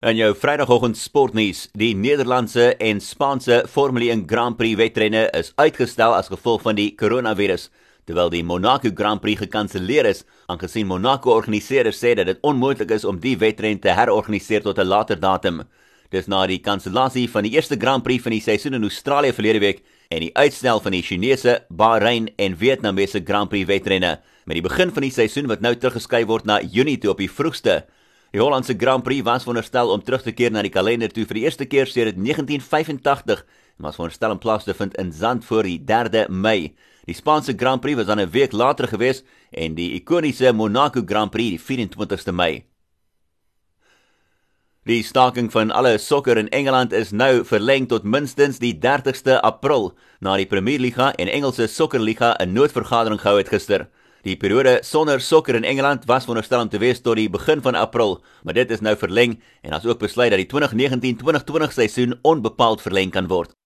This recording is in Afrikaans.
En jou Vrydagoggend sportnuus: Die Nederlandse en Spaanse Formule 1 Grand Prix wedrenne is uitgestel as gevolg van die koronavirus, terwyl die Monaco Grand Prix gekanselleer is, aangesien Monaco organiseerders sê dat dit onmoontlik is om die wedren te herorganiseer tot 'n later datum. Dis na die kansellasie van die eerste Grand Prix van die seisoen in Australië verlede week en die uitstel van die Chinese, Bahrein en Vietnamese Grand Prix wedrenne, met die begin van die seisoen wat nou teruggeskuif word na Junie toe op die vroegste. Die Hollandse Grand Prix was veronderstel om terug te keer na die kalender toe vir die eerste keer sedert 1985 en was veronderstel om plaas te vind in Zandvoort die 3de Mei. Die Spaanse Grand Prix was dan 'n week later gewees en die ikoniese Monaco Grand Prix die 24ste Mei. Die staking van alle sokker in Engeland is nou verleng tot minstens die 30ste April, na die Premier Liga en Engelse Sokkerliga 'n noodvergadering gehou het gister. Die periode sonder sokker in Engeland was veronderstel om te wees tot die begin van April, maar dit is nou verleng en as ook besluit dat die 2019-2020 seisoen onbepaald verleng kan word.